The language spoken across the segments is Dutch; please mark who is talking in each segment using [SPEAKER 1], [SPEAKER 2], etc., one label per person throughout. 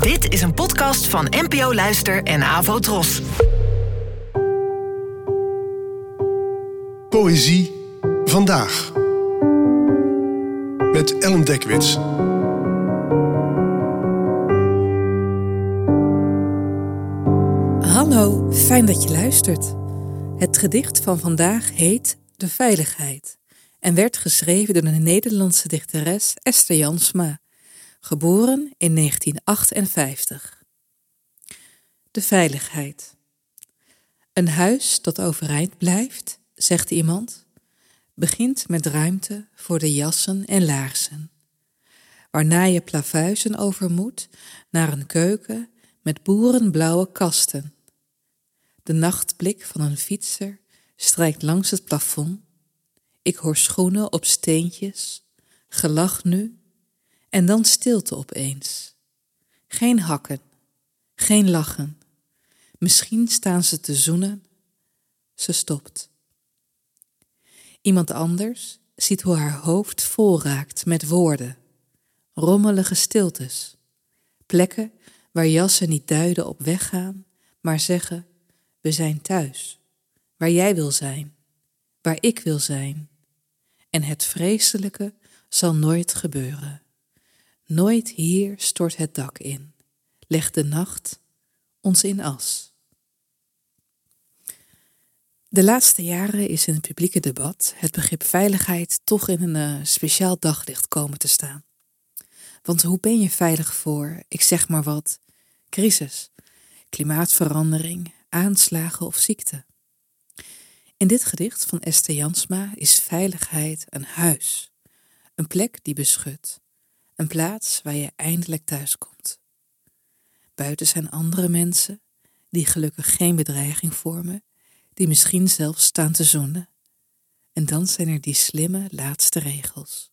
[SPEAKER 1] Dit is een podcast van NPO Luister en Avo Tros.
[SPEAKER 2] Poëzie vandaag. Met Ellen Dekwits.
[SPEAKER 3] Hallo, fijn dat je luistert. Het gedicht van vandaag heet De Veiligheid en werd geschreven door de Nederlandse dichteres Esther Jansma, geboren in 1958. De Veiligheid. Een huis dat overeind blijft, zegt iemand, begint met ruimte voor de jassen en laarzen, waarna je plavuizen over moet naar een keuken met boerenblauwe kasten. De nachtblik van een fietser strijkt langs het plafond. Ik hoor schoenen op steentjes, gelach nu en dan stilte opeens. Geen hakken, geen lachen. Misschien staan ze te zoenen. Ze stopt. Iemand anders ziet hoe haar hoofd vol raakt met woorden, rommelige stiltes, plekken waar jassen niet duiden op weggaan, maar zeggen: We zijn thuis, waar jij wil zijn, waar ik wil zijn. En het vreselijke zal nooit gebeuren. Nooit hier stort het dak in, legt de nacht ons in as. De laatste jaren is in het publieke debat het begrip veiligheid toch in een uh, speciaal daglicht komen te staan. Want hoe ben je veilig voor, ik zeg maar wat, crisis, klimaatverandering, aanslagen of ziekte? In dit gedicht van Esther Jansma is veiligheid een huis, een plek die beschut, een plaats waar je eindelijk thuis komt. Buiten zijn andere mensen die gelukkig geen bedreiging vormen die misschien zelfs staan te zoenen. En dan zijn er die slimme laatste regels.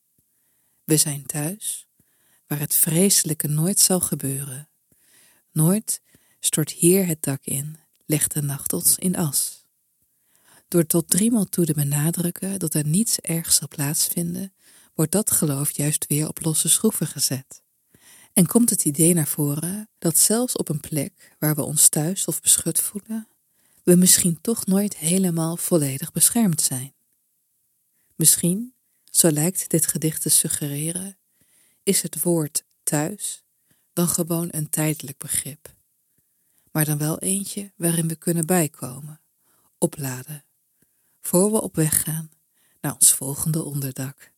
[SPEAKER 3] We zijn thuis, waar het vreselijke nooit zal gebeuren. Nooit stort hier het dak in, legt de nacht ons in as. Door tot driemaal toe te benadrukken dat er niets ergs zal plaatsvinden, wordt dat geloof juist weer op losse schroeven gezet. En komt het idee naar voren dat zelfs op een plek waar we ons thuis of beschut voelen, we misschien toch nooit helemaal volledig beschermd zijn. Misschien, zo lijkt dit gedicht te suggereren, is het woord thuis dan gewoon een tijdelijk begrip, maar dan wel eentje waarin we kunnen bijkomen, opladen, voor we op weg gaan naar ons volgende onderdak.